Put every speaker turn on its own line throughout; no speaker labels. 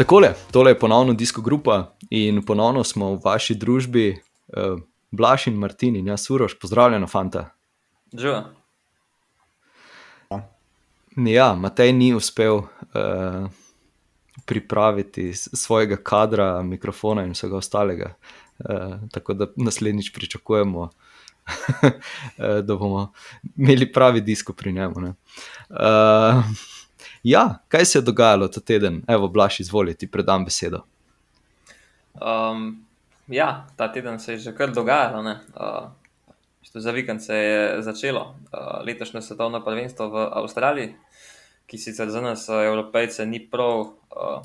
Takole, tole je ponovno Disko Grupa in ponovno smo v vaši družbi, uh, Blaž in Martin in jaz, Uroš, pozdravljena, fanta.
Živa.
Ja, Matej ni uspel uh, pripraviti svojega kadra, mikrofona in vsega ostalega. Uh, tako da naslednjič pričakujemo, eh, da bomo imeli pravi disko pri njemu. ne. Uh, ja, kaj se je dogajalo ta teden? Evo, Blaž, izvoli, ti predam besedo.
Um, ja, ta teden se je že kar dogajalo. ne. Uh, za vikend se je začelo uh, letošnje svetovno prvenstvo v Avstraliji, ki sicer za nas, uh, evropejce, ni prav, uh,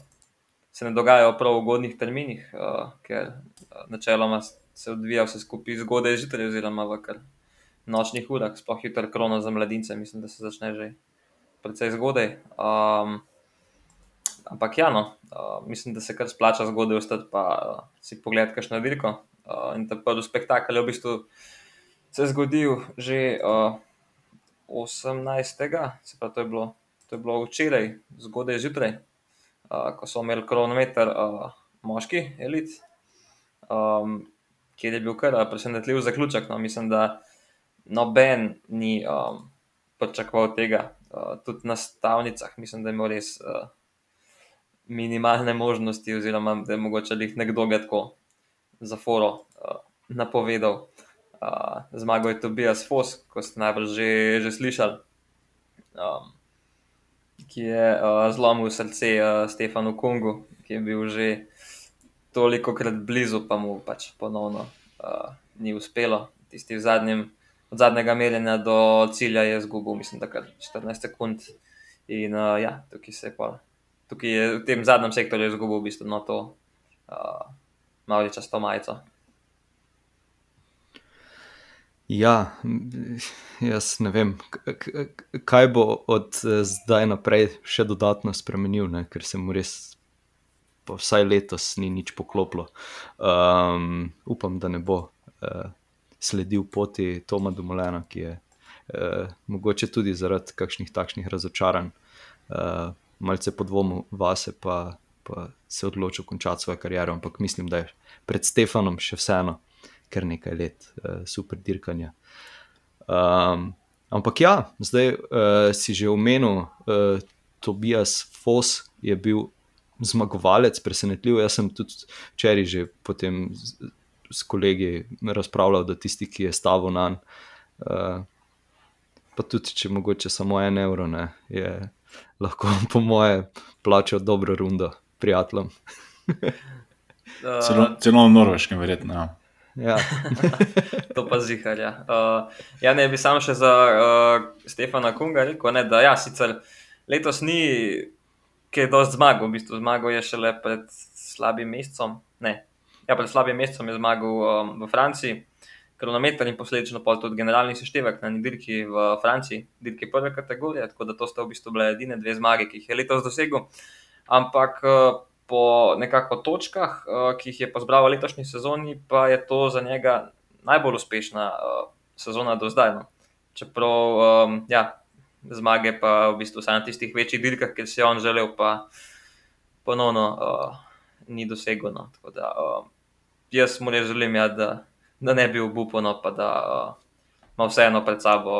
se ne dogaja v prav ugodnih terminih, uh, ker uh, načeloma se odvija vse skupaj zgodaj zjutraj, oziroma v kar nočnih urah, sploh jutri krono za mladince, mislim, da se začne že precej zgodaj. Um, Ampak ja, no, uh, mislim, da se kar splača zgodaj ostati pa uh, si pogledati kakšno dirko. Uh, in ta prvi spektakel je v bistvu se zgodil že uh, 18. se pravi, to je bilo, to je bilo včeraj, zgodaj zjutraj, uh, ko so imeli kronometer uh, moški elit, um, kjer je bil kar presenetljiv zaključek. No, mislim, da noben ni um, pričakoval tega, uh, tudi na stavnicah, mislim, da imel res. Uh, minimalne možnosti, oziroma da je mogoče jih nekdo ga tako za foro uh, napovedal. Uh, zmagal je Tobias Fos, ko ste najbrž že, že slišali, um, ki je uh, zlomil srce uh, Stefanu Kungu, ki je bil že toliko krat blizu, pa mu pač ponovno uh, ni uspelo. Tisti v zadnjem, od zadnjega merjenja do cilja je izgubil, mislim, da kar 14 sekund. In uh, ja, tukaj se je pa tukaj je v tem zadnjem sektorju izgubil v bistvu no, to uh, malo často majico.
Ja, jaz ne vem, kaj bo od eh, zdaj naprej še dodatno spremenil, ne? ker se mu res, vsaj letos, ni nič poklopilo. Um, upam, da ne bo uh, sledil poti Toma Dumolena, ki je uh, mogoče tudi zaradi kakšnih takšnih razočaranj, uh, malce podvomil vase, pa, pa se odločil končati svojo kariero, ampak mislim, da je pred Stefanom še vseeno kar nekaj let uh, super dirkanja. Um, ampak ja, zdaj uh, si že omenil, uh, Tobias Fos je bil zmagovalec, presenetljiv. Jaz sem tudi včeraj potem s, kolegi razpravljal, da tisti, ki je stavil na njega, uh, pa tudi če mogoče samo en evro, ne, je lahko po moje plačal dobro rundo prijateljem.
Celo, celo na norveškem, verjetno. Ja.
Ja.
to pa zihar. Ja. Uh, ja, ne bi sam še za uh, Stefana Kunga rekel, ne, da ja, sicer letos ni kaj dosti zmagal, v bistvu zmagal je šele pred slabim mesecem. Ne, ja, pred slabim mesecem je zmagal um, v Franciji, kronometer in posledično pa tudi generalni seštevek na dirki v Franciji, dirki prve kategorije, tako da to sta v bistvu bile edine dve zmage, ki jih je letos dosegel. Ampak uh, po nekako točkah, uh, ki jih je pa zbral v letošnji sezoni, pa je to za njega najbolj uspešna uh, sezona do zdaj. No. Čeprav um, ja, zmage pa v bistvu samo na tistih večjih dirkah, ki si je on želel, pa ponovno uh, ni dosegel. No. Tako da uh, jaz mu res želim, ja, da, da ne bi obupal, no, pa da uh, ima vseeno pred sabo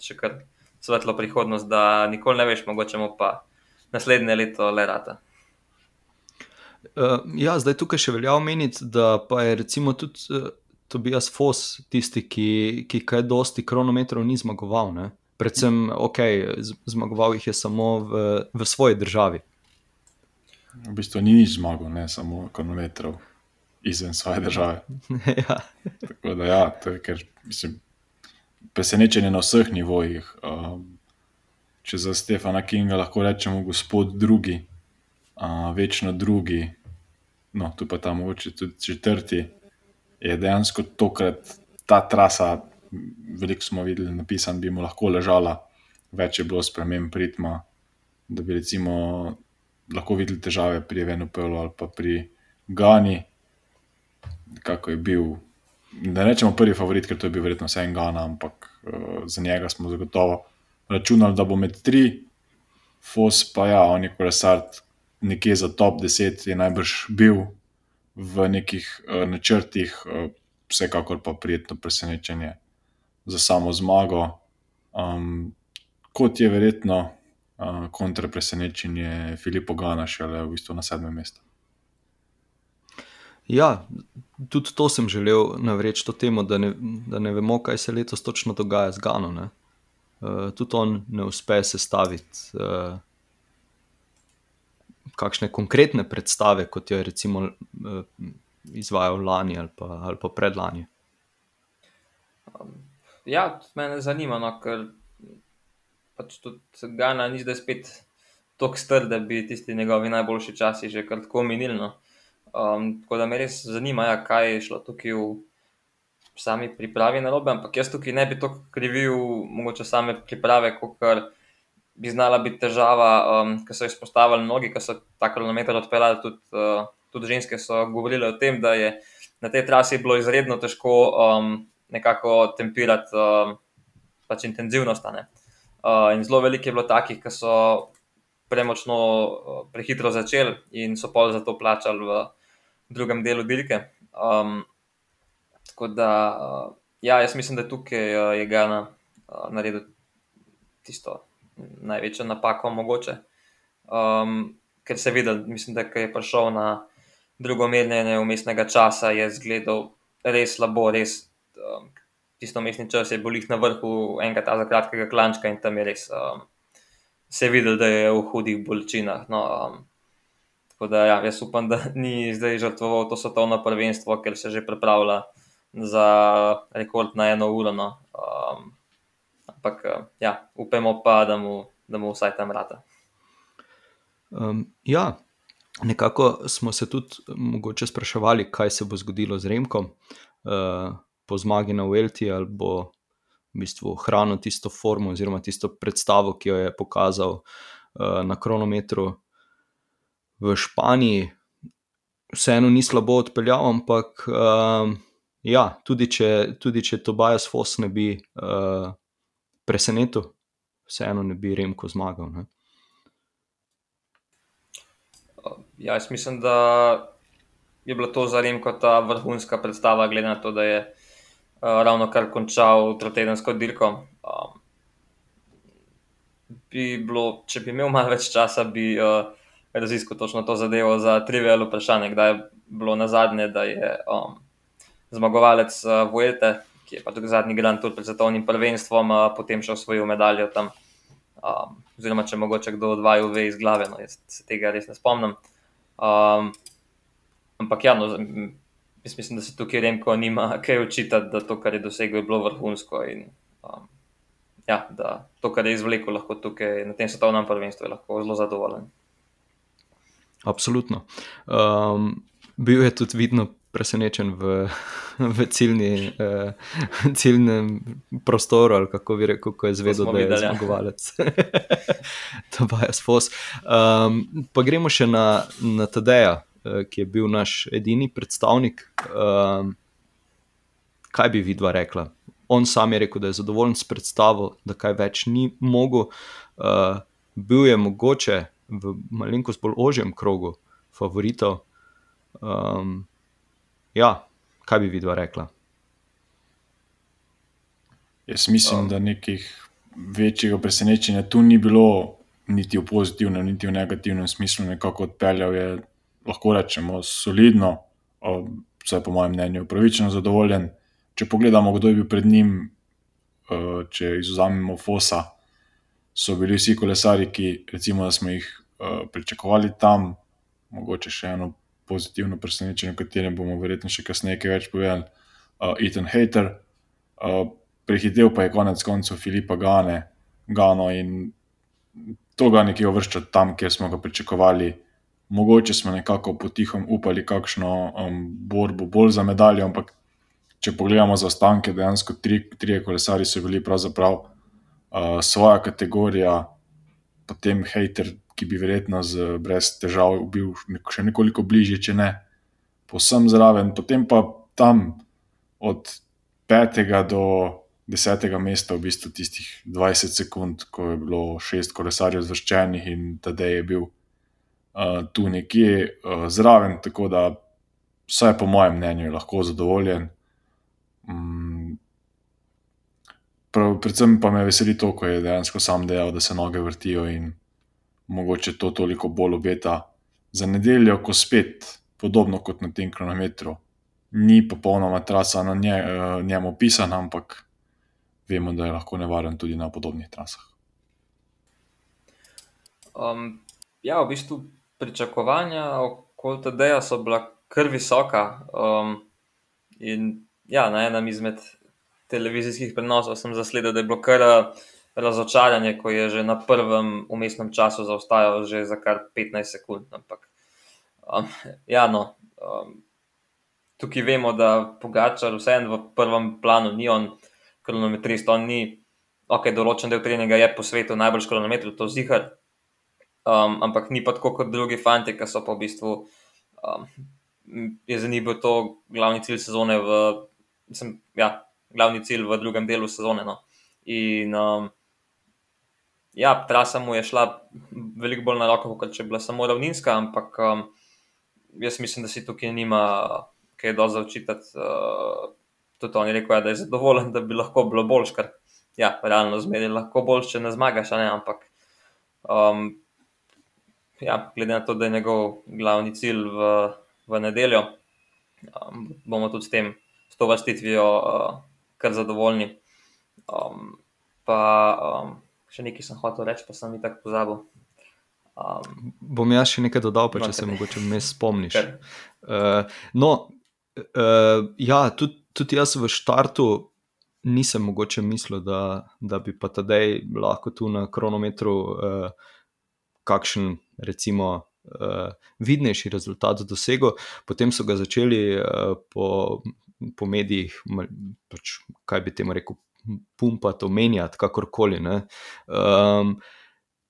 še kar svetlo prihodnost, da nikoli ne veš, mogoče mu pa naslednje leto le rata.
Uh, ja, zdaj tukaj še velja omeniti, da pa je recimo tudi uh, Tobias Fos tisti, ki, ki kaj dosti kronometrov ni zmagoval. Ne? Predvsem, ok, zmagoval jih je samo v, v svoji državi.
V bistvu ni nič zmagal, ne samo kronometrov izven svoje države.
ja.
Tako da, ja, to je kar, mislim, presenečenje na vseh nivojih. Um, če za Stefana Kinga lahko rečemo gospod drugi, uh, večno drugi, no tu pa tam mogoče tudi četrti, je dejansko tokrat ta trasa, veliko smo videli napisan, bi mu lahko ležala, več je bilo sprememb ritma, da bi recimo lahko videli težave pri Venupelu ali pa pri Gani, kako je bil ne rečemo prvi favorit, ker to je bil verjetno vse en Gana, ampak uh, za njega smo zagotovo računali, da bo med tri, Fos pa ja, on je kolesar, nekje za top 10 je najbrž bil v nekih uh, načrtih, uh, vsekakor pa prijetno presenečenje za samo zmago. Um, kot je verjetno uh, kontra presenečenje Filipa Gana, šele v bistvu na sedmem mestu.
Ja, tudi to sem želel navreči, to temo, da ne, da ne vemo, kaj se letos točno dogaja z Gano. Uh, tudi on ne uspe sestaviti uh, kakšne konkretne predstave, kot jo je recimo uh, izvajal lani ali pa, ali pa predlani.
Ja, me zanima, no, ker pač tudi Gana ni zdaj spet tako strd, da bi tisti njegovi najboljši časi že kar tako minili. Um, tako da me res zanima, ja, kaj je šlo tukaj v sami pripravi na robe. Ampak jaz tukaj ne bi to krivil, mogoče same priprave, kot bi znala biti težava, um, ki so izpostavili mnogi, ki so ta kronometer odpeljali. Tudi, uh, tudi ženske so govorile o tem, da je na tej trasi bilo izredno težko um, nekako tempirati um, pač intenzivnost. Uh, in zelo veliko je bilo takih, ki so premočno, uh, prehitro začeli in so pol za to plačali v drugem delu dirke. Um, tako da, uh, ja, jaz mislim, da tukaj uh, je Gana uh, naredil tisto največjo napako, mogoče. Um, ker se je videl, mislim, da je prišel na drugo merjenje umestnega časa, je zgledal res slabo, res. Um, Tisto mestni čas je bil na vrhu enega tega kratkega klančka in tam je res um, se videl, da je v hudih bolečinah. No, um, Tako da ja, jaz upam, da ni zdaj žrtvoval to svetovno prvenstvo, ker se že pripravlja za rekord na eno uro. No. Um, ampak ja, upamo pa, da mu, da mu vsaj tam rata.
Um, ja, nekako smo se tudi mogoče spraševali, kaj se bo zgodilo z Remkom uh, po zmagi na Velti ali bo. V bistvu ohranil tisto formo, oziroma tisto predstavo, ki jo je pokazal uh, na kronometru v Španiji, vseeno ni slabo odpeljal, ampak uh, ja, tudi, če, če Tobias Foss ne bi uh, presenetil, vseeno ne bi Remko zmagal. Ne?
Ja, jaz mislim, da je bila to za Remko ta vrhunska predstava, glede na to, da je uh, ravno kar končal trotedensko dirko. Um, bi bilo, če bi imel malo več časa, bi uh, raziskal točno to zadevo za trivijalno vprašanje, kdaj je bilo na zadnje, da je um, zmagovalec uh, Vuelte, ki je pa tudi zadnji Grand Tour pred svetovnim prvenstvom, uh, potem še osvojil medaljo tam. Um, oziroma, če mogoče kdo od vaju ve iz glave, no, jaz se tega res ne spomnim. Um, ampak ja, no, jaz mislim, da se tukaj Remko nima kaj učitati, da to, kar je dosegel, je bilo vrhunsko. In, um, ja, da to, kar je izvlekel, lahko tukaj na tem svetovnem prvenstvu, je lahko zelo zadovoljen.
Absolutno. Um, bil je tudi vidno presenečen v, v ciljni, uh, ciljnem prostoru, ali kako bi rekel, ko je zvedel, da je videli, ja. zmagovalec. to pa je sfos. Um, pa gremo še na, na Tadeja, uh, ki je bil naš edini predstavnik. Um, kaj bi vidva rekla? On sam je rekel, da je zadovoljen s predstavo, da kaj več ni mogel. Uh, bil je mogoče v malenkost bolj ožjem krogu favoritov. Um, ja, kaj bi vidva rekla?
Jaz mislim, um. da nekih večjega presenečenja tu ni bilo, niti v pozitivnem, niti v negativnem smislu, nekako odpeljal je, lahko rečemo, solidno, vsaj po mojem mnenju, upravičeno zadovoljen. Če pogledamo, kdo je bil pred njim, če izuzamemo Fosa, so bili vsi kolesari, ki recimo, smo jih uh, pričakovali tam, mogoče še eno pozitivno presenečenje, o katerem bomo verjetno še kasneje kaj več povedali. Uh, Ethan Hater, uh, prehitev pa je konec koncev Filipa Gane, Gano in to ga nekje uvršča tam, kjer smo ga pričakovali. Mogoče smo nekako potihom upali, kakšno um, borbo bolj za medaljo, ampak če pogledamo za ostanke, dejansko tri, tri kolesari so bili pravzaprav uh, svoja kategorija, potem hater, ki bi verjetno z, brez težav bil še nekoliko bližje, če ne posem zraven. Potem pa tam od petega do desetega mesta, v bistvu tistih 20 sekund, ko je bilo šest kolesarjev zvrščenih in tedaj je bil uh, tu nekje uh, zraven, tako da, vsaj po mojem mnenju, je lahko zadovoljen. Um, prav, predvsem pa me veseli to, ko je dejansko sam dejal, da se noge vrtijo in mogoče to toliko bolj obeta za nedeljo, ko spet, podobno kot na tem kronometru, ni popolnoma trasa na nje, uh, njemu pisana, ampak vemo, da je lahko nevaren tudi na podobnih trasah.
Um, ja, v bistvu pričakovanja okoli tega so bila kar visoka. Um, in ja, na enem izmed televizijskih prenosov sem zasledil, da je bilo kar razočaranje, ko je že na prvem umestnem času zaostajal že za kar 15 sekund. Ampak, um, ja, no, um, tukaj vemo, da Pogačar vseeno v prvem planu ni on kronometrist, on ni. Ok, določen del treninga je po svetu najbolj kronometr, to zihar, um, ampak ni pa tako kot drugi fanti, ki so pa v bistvu, um, je za njih bil to glavni cilj sezone, v, mislim, ja, glavni cilj v drugem delu sezone. No. In um, ja, trasa mu je šla veliko bolj na roko, kot če bi bila samo ravninska, ampak um, jaz mislim, da si tukaj nima kaj dosti zaočitati. Uh, tudi on je rekel, ja, da je zadovoljen, da bi lahko bilo boljš, ker ja, realno zmeraj lahko boljš, če ne zmagaš, ne? ampak um, ja, glede na to, da je njegov glavni cilj v, v nedeljo, um, bomo tudi s tem, s to vrstitvijo, uh, kar zadovoljni. Um, pa um, še nekaj sem hotel reči, pa sem jih tako pozabil.
Um, Bom jaz še nekaj dodal, pa, če no, se mogoče me spomniš. Uh, no, uh, ja, tudi tudi jaz v štartu nisem mogoče mislil, da, da bi pa tedaj lahko tu na kronometru uh, kakšen, recimo, uh, vidnejši rezultat dosegel. Potem so ga začeli uh, po, po medijih, pač, kaj bi temu rekel, pumpati, omenjati, kakorkoli. Um,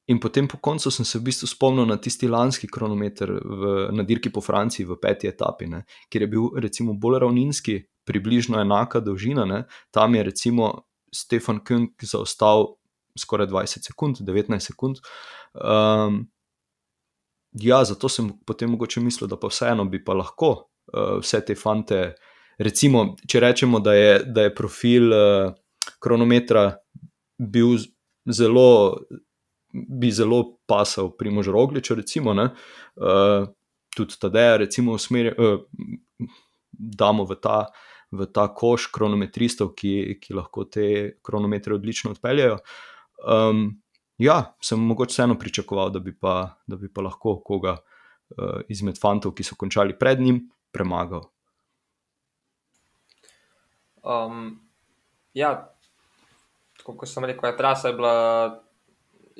In potem po koncu sem se v bistvu spomnil na tisti lanski kronometer v, na dirki po Franciji, v peti etapi, ne, kjer je bil recimo bolj ravninski, približno enaka dolžina. Ne. Tam je recimo Stefan Kung zaostal skoraj 20 sekund, 19 sekund. Um, ja, zato sem potem mogoče mislil, da pa vseeno bi pa lahko uh, vse te fante, recimo, če rečemo, da je, da je profil uh, kronometra bil zelo. Bi zelo pasal pri možrogliču, recimo, uh, tudi tada, recimo, usmerjamo, uh, damo v ta v ta koš kronometristov, ki, ki lahko te kronometre odlično odpeljajo. Um, ja, sem mogoče vseeno pričakoval, da bi pa, da bi pa lahko koga uh, izmed fantov, ki so končali pred njim, premagal.
Um, ja, kot sem rekel, je trasa je bila.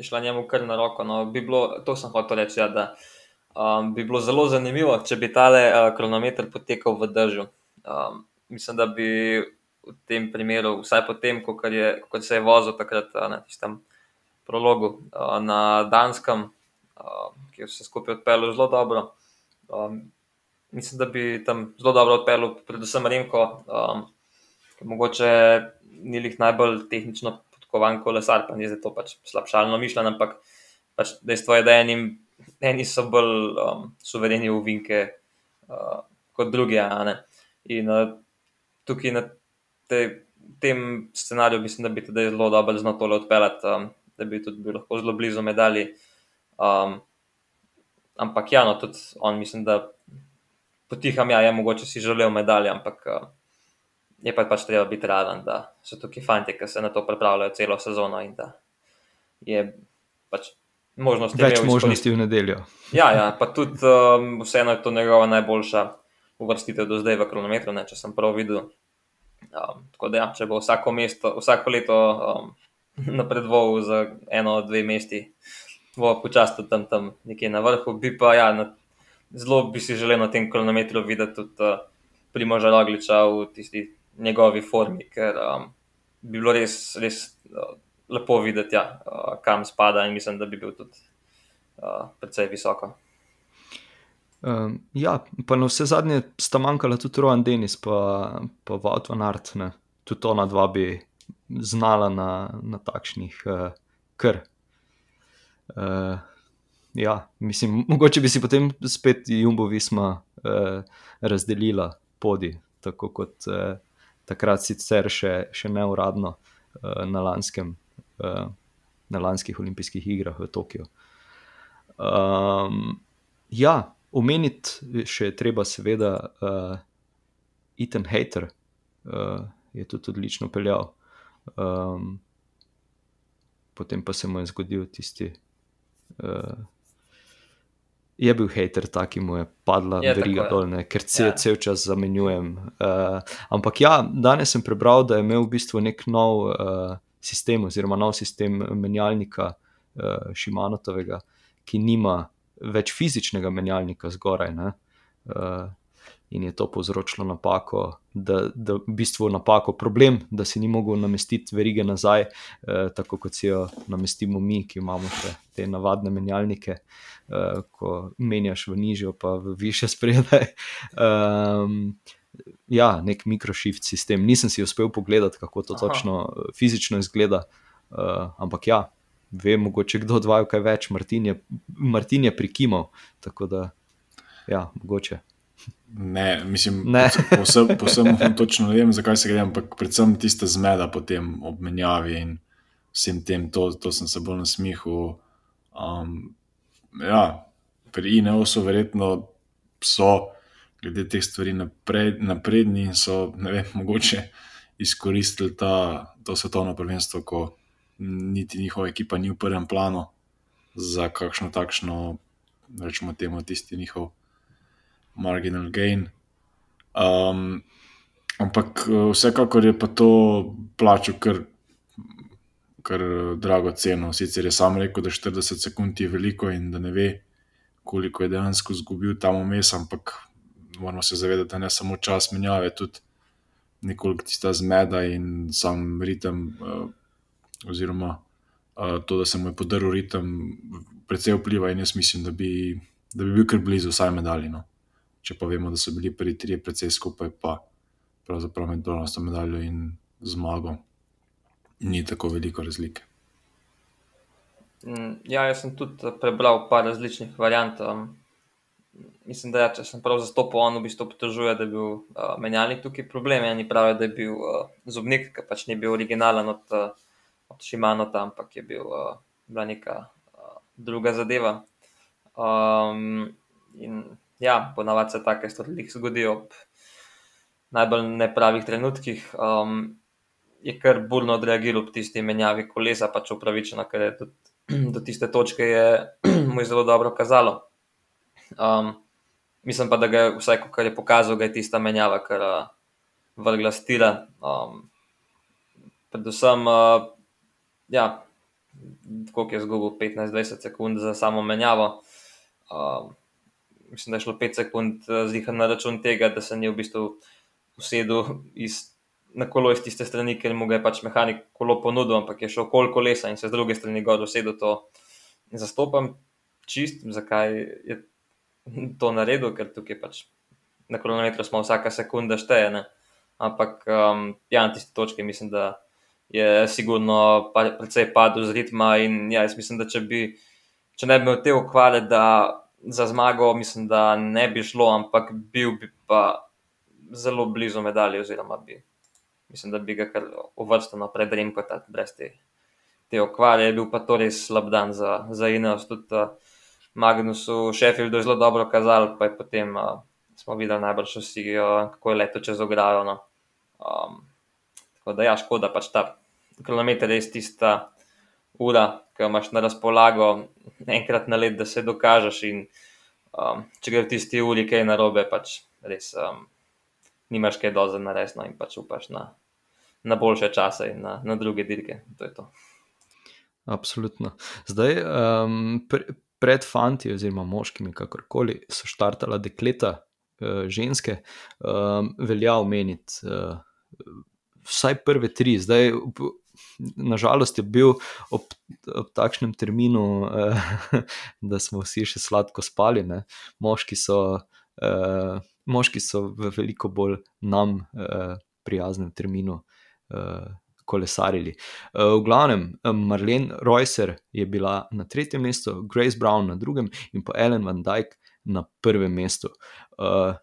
Šla njemu kar na roko. No, bi bilo, to sem hotel reči, ja, da um, bi bilo zelo zanimivo, če bi tale uh, kronometer potekal v držu. Um, mislim, da bi v tem primeru, vsaj po tem, ko se je vozil takrat na tistem prologu na Danskem, ki je vse skupaj odpeljal zelo dobro. Mislim, da bi tam zelo dobro odpeljal, predvsem Remko, ki mogoče ni jih najbolj tehnično podkovan kolesar, pa ni za to pač slabšalno mišljen, ampak pač dejstvo je, da enim, eni so bolj um, suvereni v vinke uh, kot drugi. In uh, tukaj na te, tem scenariju, mislim, da bi tudi zelo dobro znal tole odpeljati, um, da bi tudi bil lahko zelo blizu medalji. Um, ampak ja, no, tudi on, mislim, da potiham, ja, je mogoče si želel medalje, ampak uh, je pa pač treba biti raven, da so tukaj fanti, ki se na to pripravljajo celo sezono in da je pač. Možnosti
Več možnosti v nedeljo.
Ja, ja, pa tudi um, vseeno je to njegova najboljša uvrstitev do zdaj v kronometru, ne, če sem prav videl. Um, tako da, ja, če bo vsako, mesto, vsako leto um, napredoval za eno, dve mesti, bo počasno tam, tam nekje na vrhu. Bi pa, ja, na, zelo bi si želel na tem kronometru videti tudi uh, Primoža Rogliča v tisti njegovi formi, ker um, bi bilo res, res uh, lepo videti, ja, uh, kam spada in mislim, da bi bil tudi uh, precej visoko.
Um, ja, pa na vse zadnje sta manjkala tudi Rojan Denis, pa, pa Vaut van Art, ne. tudi ona dva bi znala na, na takšnih uh, kr. Uh, ja, mislim, mogoče bi si potem spet Jumbo Visma uh, razdelila podi, tako kot uh, takrat sicer še, še neuradno uh, na, lanskem, uh, na lanskih olimpijskih igrah v Tokiu. Um, ja, omeniti še treba, seveda, uh, Ethan Hater uh, je tudi odlično peljal. Um, potem pa se mu je zgodil tisti. Uh, je bil hater, taki mu je padla veriga dol, ne, ker se ja. cel čas zamenjujem. Uh, ampak ja, danes sem prebral, da je imel v bistvu nek nov uh, sistem, oziroma nov sistem menjalnika uh, Šimanotovega, ki nima več fizičnega menjalnika zgoraj. Uh, in je to povzročilo napako, da, da v bistvu napako, problem, da si ni mogel namestiti verige nazaj, eh, tako kot si jo namestimo mi, ki imamo še te navadne menjalnike, eh, ko menjaš v nižjo, pa v više spredaj. Um, ja, nek mikroshift sistem. Nisem si uspel pogledati, kako to Aha. točno eh, fizično izgleda, uh, ampak ja. Vem, mogoče kdo odvajal kaj več, Martin je, Martin je prikimal. Tako da, ja, mogoče.
Ne, mislim, ne. Posebno poseb, točno ne vem, zakaj se gre, ampak predvsem tiste zmeda po tem obmenjavi in vsem tem, to, to sem se bolj nasmihal. Um, ja, pri INEO so verjetno so, glede teh stvari napred, napredni in so, ne vem, mogoče izkoristili ta, to svetovno prvenstvo, ko niti njihova ekipa ni v prvem planu za kakšno takšno, rečemo temu, tisti njihov marginal gain. Um, ampak eh, vsekakor je pa to plačal kar, kar drago ceno. Sicer je sam rekel, da 40 sekund je veliko in da ne ve, koliko je dejansko izgubil tam vmes, ampak moramo se zavedati, da ne samo čas menjave, tudi nekoliko tista zmeda in sam ritem, uh, oziroma uh, to, da se mu je podaril ritem, precej vpliva in jaz mislim, da bi, da bi bil kar blizu vsaj medaljino če pa vemo, da so bili prvi trije precej skupaj, pa pravzaprav med bronasto medaljo in zmago ni tako veliko razlike.
Mm, ja, jaz sem tudi prebral par različnih variant. Um, mislim, da ja, če sem prav zastopal, on v bistvu obtožuje, da je bil uh, menjalnik tukaj problem. Eni pravijo, da je bil uh, zobnik, ki pač ni bil originalen od, uh, od Šimanota, ampak je bil uh, neka uh, druga zadeva. Um, in ja, ponavadi se take stvari zgodijo ob najbolj nepravih trenutkih. Um, je kar burno odreagiral ob tisti menjavi kolesa, pač upravičeno, ker je do, do tiste točke je, mu je zelo dobro kazalo. Um, mislim pa, da ga je vsaj, kar je pokazal, da je tista menjava, kar uh, vrgla stila. Um, predvsem, uh, ja, koliko je zgubil, 15-20 sekund za samo menjavo. Um, mislim, da je šlo 5 sekund eh, zihar na račun tega, da se ni v bistvu usedel iz, na kolo iz tiste strani, ker mu je pač mehanik kolo ponudil, ampak je šel okoli kolesa in se z druge strani gor usedel. To zastopam čist, zakaj je to naredil, ker tukaj pač na kronometru smo vsaka sekunda šteje. Ne? Ampak um, ja, na tisti točki mislim, da je sigurno precej padel z ritma in ja, jaz mislim, da če bi. Če ne bi imel te okvare, da za zmago, mislim, da ne bi šlo, ampak bil bi pa zelo blizu medalje, oziroma bi, mislim, da bi ga kar uvrstil naprej, Remko, brez te, te okvare. Je bil pa to res slab dan za, za Ineos, tudi uh, Magnusu, Sheffieldu je zelo dobro kazal, pa je potem uh, smo videli najbrž vsi, uh, kako je leto čez ograjo. No. Um, tako da ja, škoda pač ta kilometer res tista ura, ki imaš na razpolago, enkrat na let, da se dokažeš. In, um, če gre v tisti uri, kaj je na robe, pač res um, nimaš kaj doza na resno in pač upaš na, na boljše čase in na, na druge dirke. To je to.
Absolutno. Zdaj, um, pre, pred fanti, oziroma moškimi, kakorkoli, so štartala dekleta, uh, ženske, um, velja omeniti uh, vsaj prve tri. Zdaj, nažalost, je bil ob, ob takšnem terminu, eh, da smo vsi še sladko spali. Moški so, eh, moški so v veliko bolj nam eh, prijaznem terminu. Eh, kolesarili. Uh, v glavnem, Marlene Reusser je bila na tretjem mestu, Grace Brown na drugem in pa Ellen Van Dyke na prvem mestu. Uh,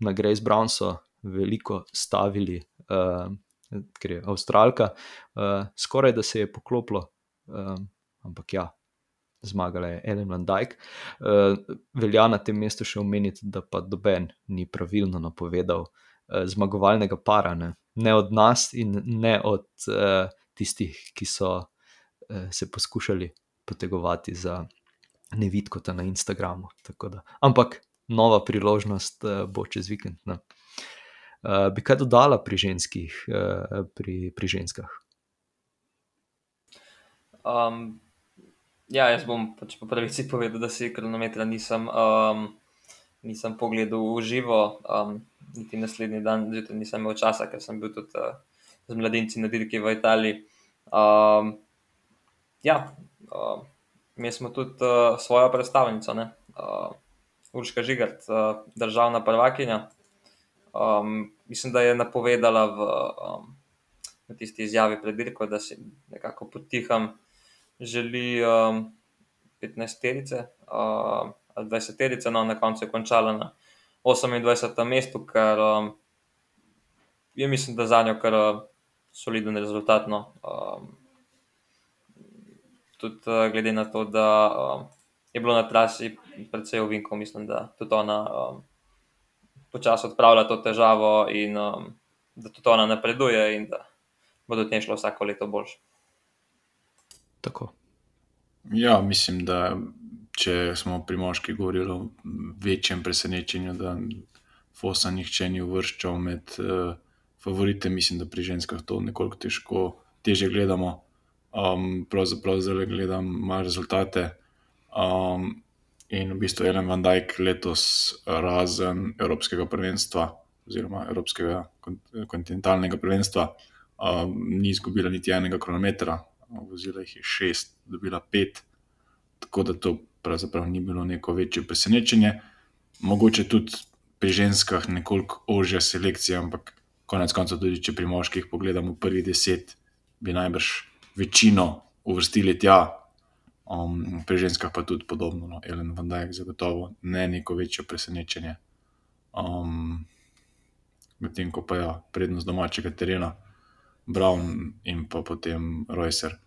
na Grace Brown so veliko stavili, uh, ker je Avstralka, uh, skoraj da se je poklopilo, uh, ampak ja. Zmagala je Ellen Van Dyke. Uh, velja na tem mestu še omeniti, da pa doben ni pravilno napovedal uh, zmagovalnega para, ne? ne od nas in ne od uh, tistih, ki so uh, se poskušali potegovati za nevidkota na Instagramu. Ampak nova priložnost uh, bo čez vikend. Ne? Uh, bi kaj dodala pri, ženskih, uh, pri, pri ženskah?
Um, ja, jaz bom pač po pravici povedal, da si kronometra nisem, um, nisem pogledal v živo, um, niti naslednji dan, zjutraj nisem imel časa, ker sem bil tudi uh, z mladinci na dirki v Italiji. Um, ja, uh, mi smo tudi uh, svojo predstavnico, uh, Urška Žigart, uh, državna prvakinja. Um, mislim, da je napovedala v, um, v tisti izjavi pred dirko, da si nekako potiham želi um, 15-terice uh, ali 20-terice, no na koncu je končala na 28. mestu, kar um, je mislim, da za njo kar uh, soliden rezultat. No. Um, tudi uh, glede na to, da um, je bilo na trasi predvsej ovinko, mislim, da tudi ona um, počasi odpravlja to težavo in um, da tudi ona napreduje in da bo do nje šlo vsako leto boljše.
Tako.
Ja, mislim, da če smo pri moški govorili o večjem presenečenju, da Fosa nihče ni uvrščal med uh, favorite, mislim, da pri ženskah to nekoliko težko, teže gledamo. Um, pravzaprav zdaj gledam malo rezultate. Um, in v bistvu Ellen Van Dyke letos, razen Evropskega prvenstva, oziroma Evropskega kontinentalnega prvenstva, um, ni izgubila niti enega kronometra, vozila jih je šest, dobila pet, tako da to pravzaprav ni bilo neko večje presenečenje. Mogoče tudi pri ženskah nekoliko ožja selekcija, ampak konec koncev, tudi če pri moških pogledamo prvih deset, bi najbrž večino uvrstili tja. Um, pri ženskah pa tudi podobno, no, Ellen van Dijk, zagotovo ne neko večje presenečenje. Um, Medtem ko pa je ja, prednost domačega terena. Brown in pa potem Reusser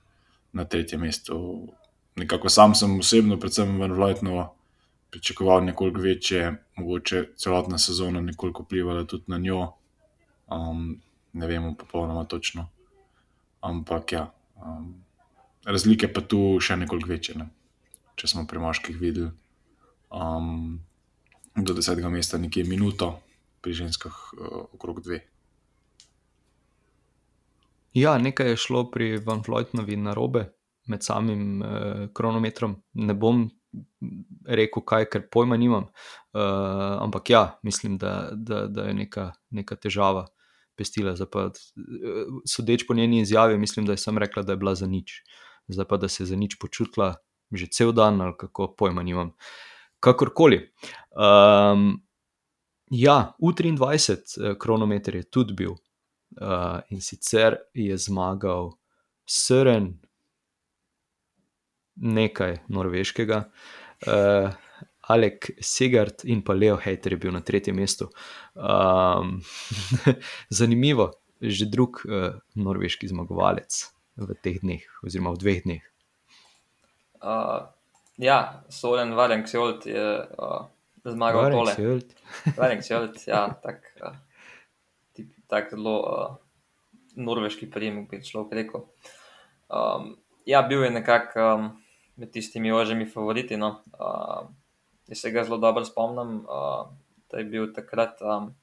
na tretjem mestu. Nekako sam sem osebno, predvsem v Vlajtnu, pričakoval nekoliko večje, mogoče celotna sezona nekoliko vplivala tudi na njo. Um, ne vemo popolnoma točno. Ampak ja, um, razlike pa tu še nekoliko večje. Ne? Če smo pri moških videli um, do desetega mesta, nekje minuto, pri ženskah uh, okrog dve.
Ja, nekaj je šlo pri Van Floydovi na robe med samim uh, kronometrom. Ne bom rekel, kaj, ker pojma nimam. Uh, ampak ja, mislim, da, da, da je neka, neka težava pestila. Pa, sodeč po njeni izjavi, mislim, da je sem rekla, da je bila za nič. Zdaj pa, da se je za nič počutila že cel dan ali kako pojma nimam. Kakorkoli. Um, ja, U23 kronometer je tudi bil uh, in sicer je zmagal Srn, nekaj norveškega, uh, Alek Segard in pa Leo Hater je bil na tretjem mestu. Um, zanimivo, že drug uh, norveški zmagovalec v teh dneh, oziroma v dveh dneh.
Uh, ja, Solen Varenksjold je uh, zmagal tole. Varenksjold, ja, tako. Uh tak zelo uh, norveški prijem, bi človek rekel. Um, ja, bil je nekako um, med tistimi ožjimi favoriti. No. Uh, jaz se ga zelo dobro spomnim, uh, da je bil takrat, um,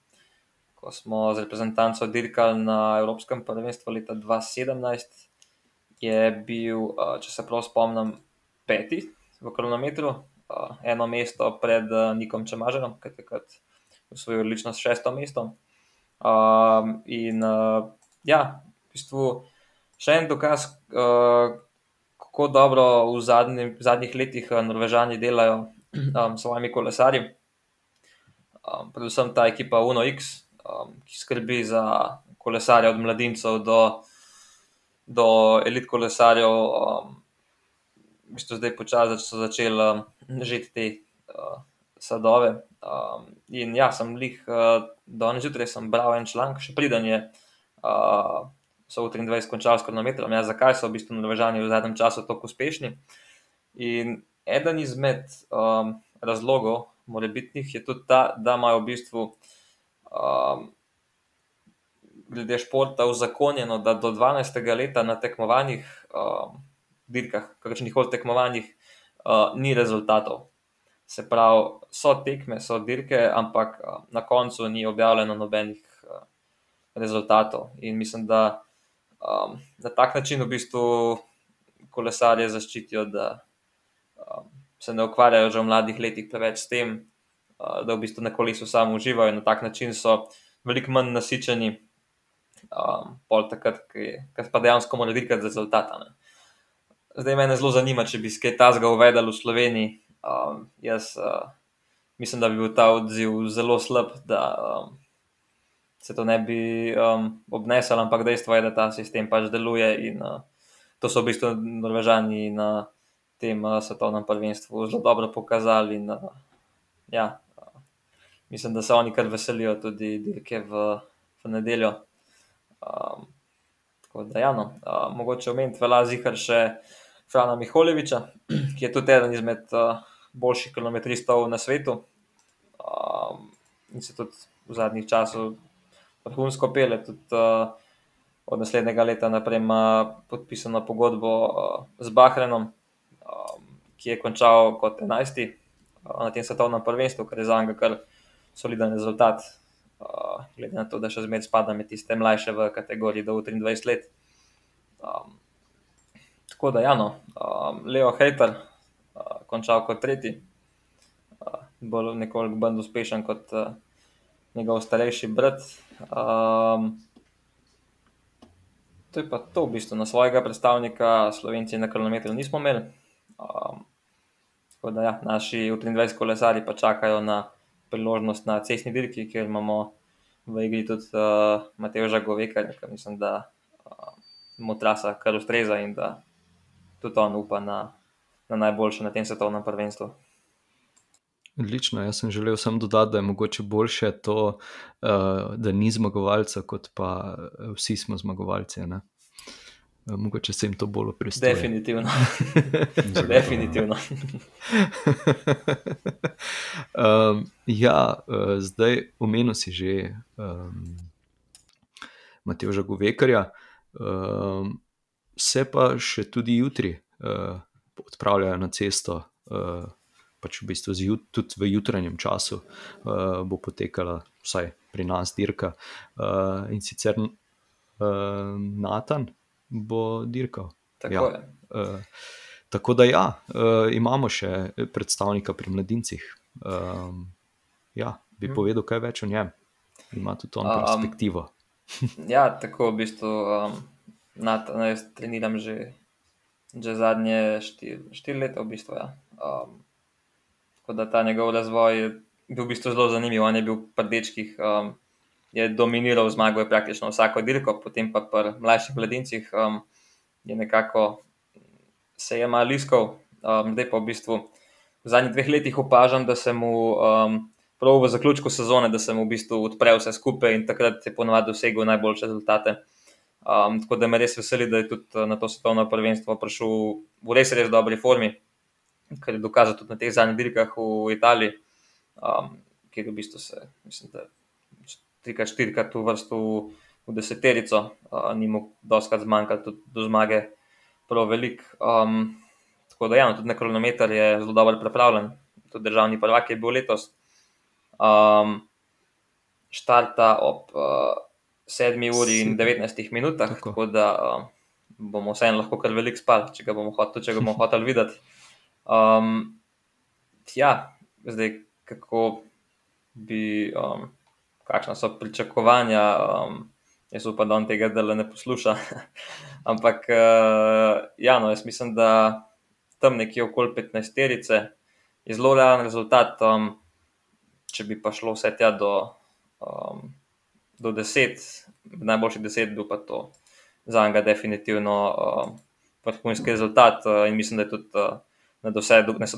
ko smo z reprezentanco dirkali na Evropskem prvenstvu leta 2017, je bil, če se prav spomnim, peti v kronometru, eno mesto pred Nikom Čemažerom, ki je takrat usvojil odlično šesto mesto. In ja, v bistvu še en dokaz, kako dobro v, zadnji, zadnjih letih Norvežani delajo s svojimi kolesarji. Predvsem ta ekipa UNOX, ki skrbi za kolesarje od mladincev do do elit kolesarjev, um, v bistvu zdaj počasi so začeli um, žeti te uh, sadove. Um, in ja, sem lih, uh, danes zjutraj sem bral en članek, še priden je. Uh, So v 23 končali s kronometrom. Ja, zakaj so v bistvu Norvežani v zadnjem času tako uspešni? In eden izmed um, razlogov, morebitnih, je tudi ta, da imajo v bistvu um, glede športa uzakonjeno, da do 12. leta na tekmovanjih, um, dirkah, kakšnih koli tekmovanjih, uh, ni rezultatov. Se pravi, so tekme, so dirke, ampak uh, na koncu ni objavljeno nobenih uh, rezultatov. In mislim, da um, na tak način v bistvu kolesarje zaščitijo, da um, se ne ukvarjajo že v mladih letih preveč s tem, uh, da v bistvu na kolesu samo uživajo in na tak način so veliko manj nasičeni, um, pol takrat, ker pa dejansko mora dirkati rezultata. Ne. Zdaj me zelo zanima, če bi skaj tazga uvedel v Sloveniji. Um, jaz uh, mislim, da bi bil ta odziv zelo slab, da um, se to ne bi um, obnesel, ampak dejstvo je, da ta sistem pač deluje in uh, to so v bistvu Norvežani na tem uh, svetovnem prvenstvu zelo dobro pokazali. In, uh, ja, uh, mislim, da se oni kar veselijo tudi dirke v, v nedeljo. Um, tako da, ja, no, uh, mogoče omeniti velja zihar še Frana Miholeviča, ki je tudi eden izmed uh, boljših kilometristov na svetu. Um, in se tudi v zadnjih časih vrhunsko pele. Tudi, uh, od naslednjega leta naprej ima podpisano pogodbo uh, z Bahrenom, um, ki je končal kot 11. Uh, na tem svetovnem prvenstvu, kar je za njega kar soliden rezultat uh, glede na to, da še zmeraj spada med tiste mlajše v kategoriji do 23 let. Um, tako da, ja, no, um, Leo Hater, uh, končal kot tretji, uh, bolj nekoliko bolj uspešen kot uh, njegov starejši brat. Um, to je pa to, v bistvu, na svojega predstavnika, Slovenci na kronometru nismo imeli. Um, tako da, ja, naši 23 kolesari pa čakajo na priložnost na cestni dirki, kjer imamo v igri tudi uh, Mateoža Goveka, ki mislim, da uh, mu trasa kar ustreza in da tudi on upa na, na najboljše na tem svetovnem prvenstvu.
Odlično, jaz sem želel samo dodati, da je mogoče boljše to, uh, da ni zmagovalca, kot pa vsi smo zmagovalci. Ne? Mogoče se jim to bolj opresti.
Definitivno. Definitivno.
um, ja, uh, zdaj omenil si že um, Mateoža Govekarja, um, se pa še tudi jutri uh, odpravljajo na cesto. Uh, pač v bistvu jut, tudi v jutranjem času uh, bo potekala, vsaj pri nas, dirka. Uh, in sicer uh, Natan, bo dirkal.
Tako,
ja. uh, tako da, ja, uh, imamo še predstavnika pri mladincih. Um, ja, bi hmm. povedal kaj več o njem, ima tudi on perspektivo.
Um, ja, tako v bistvu. Um, na, na, jaz treniram že, že zadnje štiri štir leta, v bistvu. Ja. Um, tako da ta njegov razvoj je bil v bistvu zelo zanimiv. On je bil v prdečkih. Um, je dominiral zmago, je praktično vsako dirko, potem pa pri mlajših mladincih um, je nekako se je malo iskal. Um, zdaj pa v bistvu v zadnjih dveh letih opažam, da se mu um, prav v zaključku sezone, da se mu v bistvu odpre vse skupaj in takrat je ponovadi dosegel najboljše rezultate. Um, tako da me res veseli, da je tudi uh, na to svetovno prvenstvo prišel v res, res dobri formi, kar je dokazal tudi na teh zadnjih dirkah v Italiji, um, kjer v bistvu se, mislim, da trikrat, štirikrat v vrstu v deseterico, uh, ni mu doskrat zmanjkalo, tudi do zmage, prav velik. Um, tako da, ja, no, tudi na kronometer je zelo dobro pripravljen, tudi državni prvak je bil letos. Um, štarta ob uh, 7 uri in 19 minutah, tako, tako da uh, bomo vseeno lahko kar velik spal, če ga bomo hoteli, če ga bomo hoteli videti. Um, ja, zdaj kako bi. Um, kakšna so pričakovanja. Um, jaz upam, da on tega dela ne posluša. Ampak, uh, ja, no, jaz mislim, da tam nekje okoli 15 terice je zelo realen rezultat. Um, če bi pa šlo vse tja do, um, do 10, najboljši 10, bi pa to za njega definitivno uh, vrhunski rezultat uh, in mislim, da je tudi uh, na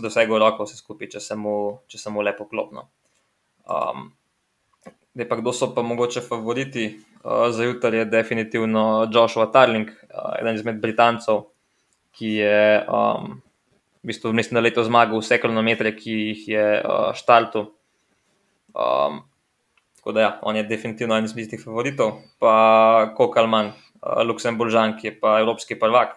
dosegu roko vse skupaj, če se mu, če se mu lepo klopno. Um, da pa kdo so pa mogoče favoriti uh, za jutri, je definitivno Joshua Tarling, uh, eden izmed Britancev, ki je um, v bistvu mislim, da leto zmagal vse kilometre, ki jih je uh, štartu. Um, tako da ja, on je definitivno en izmed tih favoritov, pa Kokalman, uh, Luksemburžan, ki je pa evropski prvak.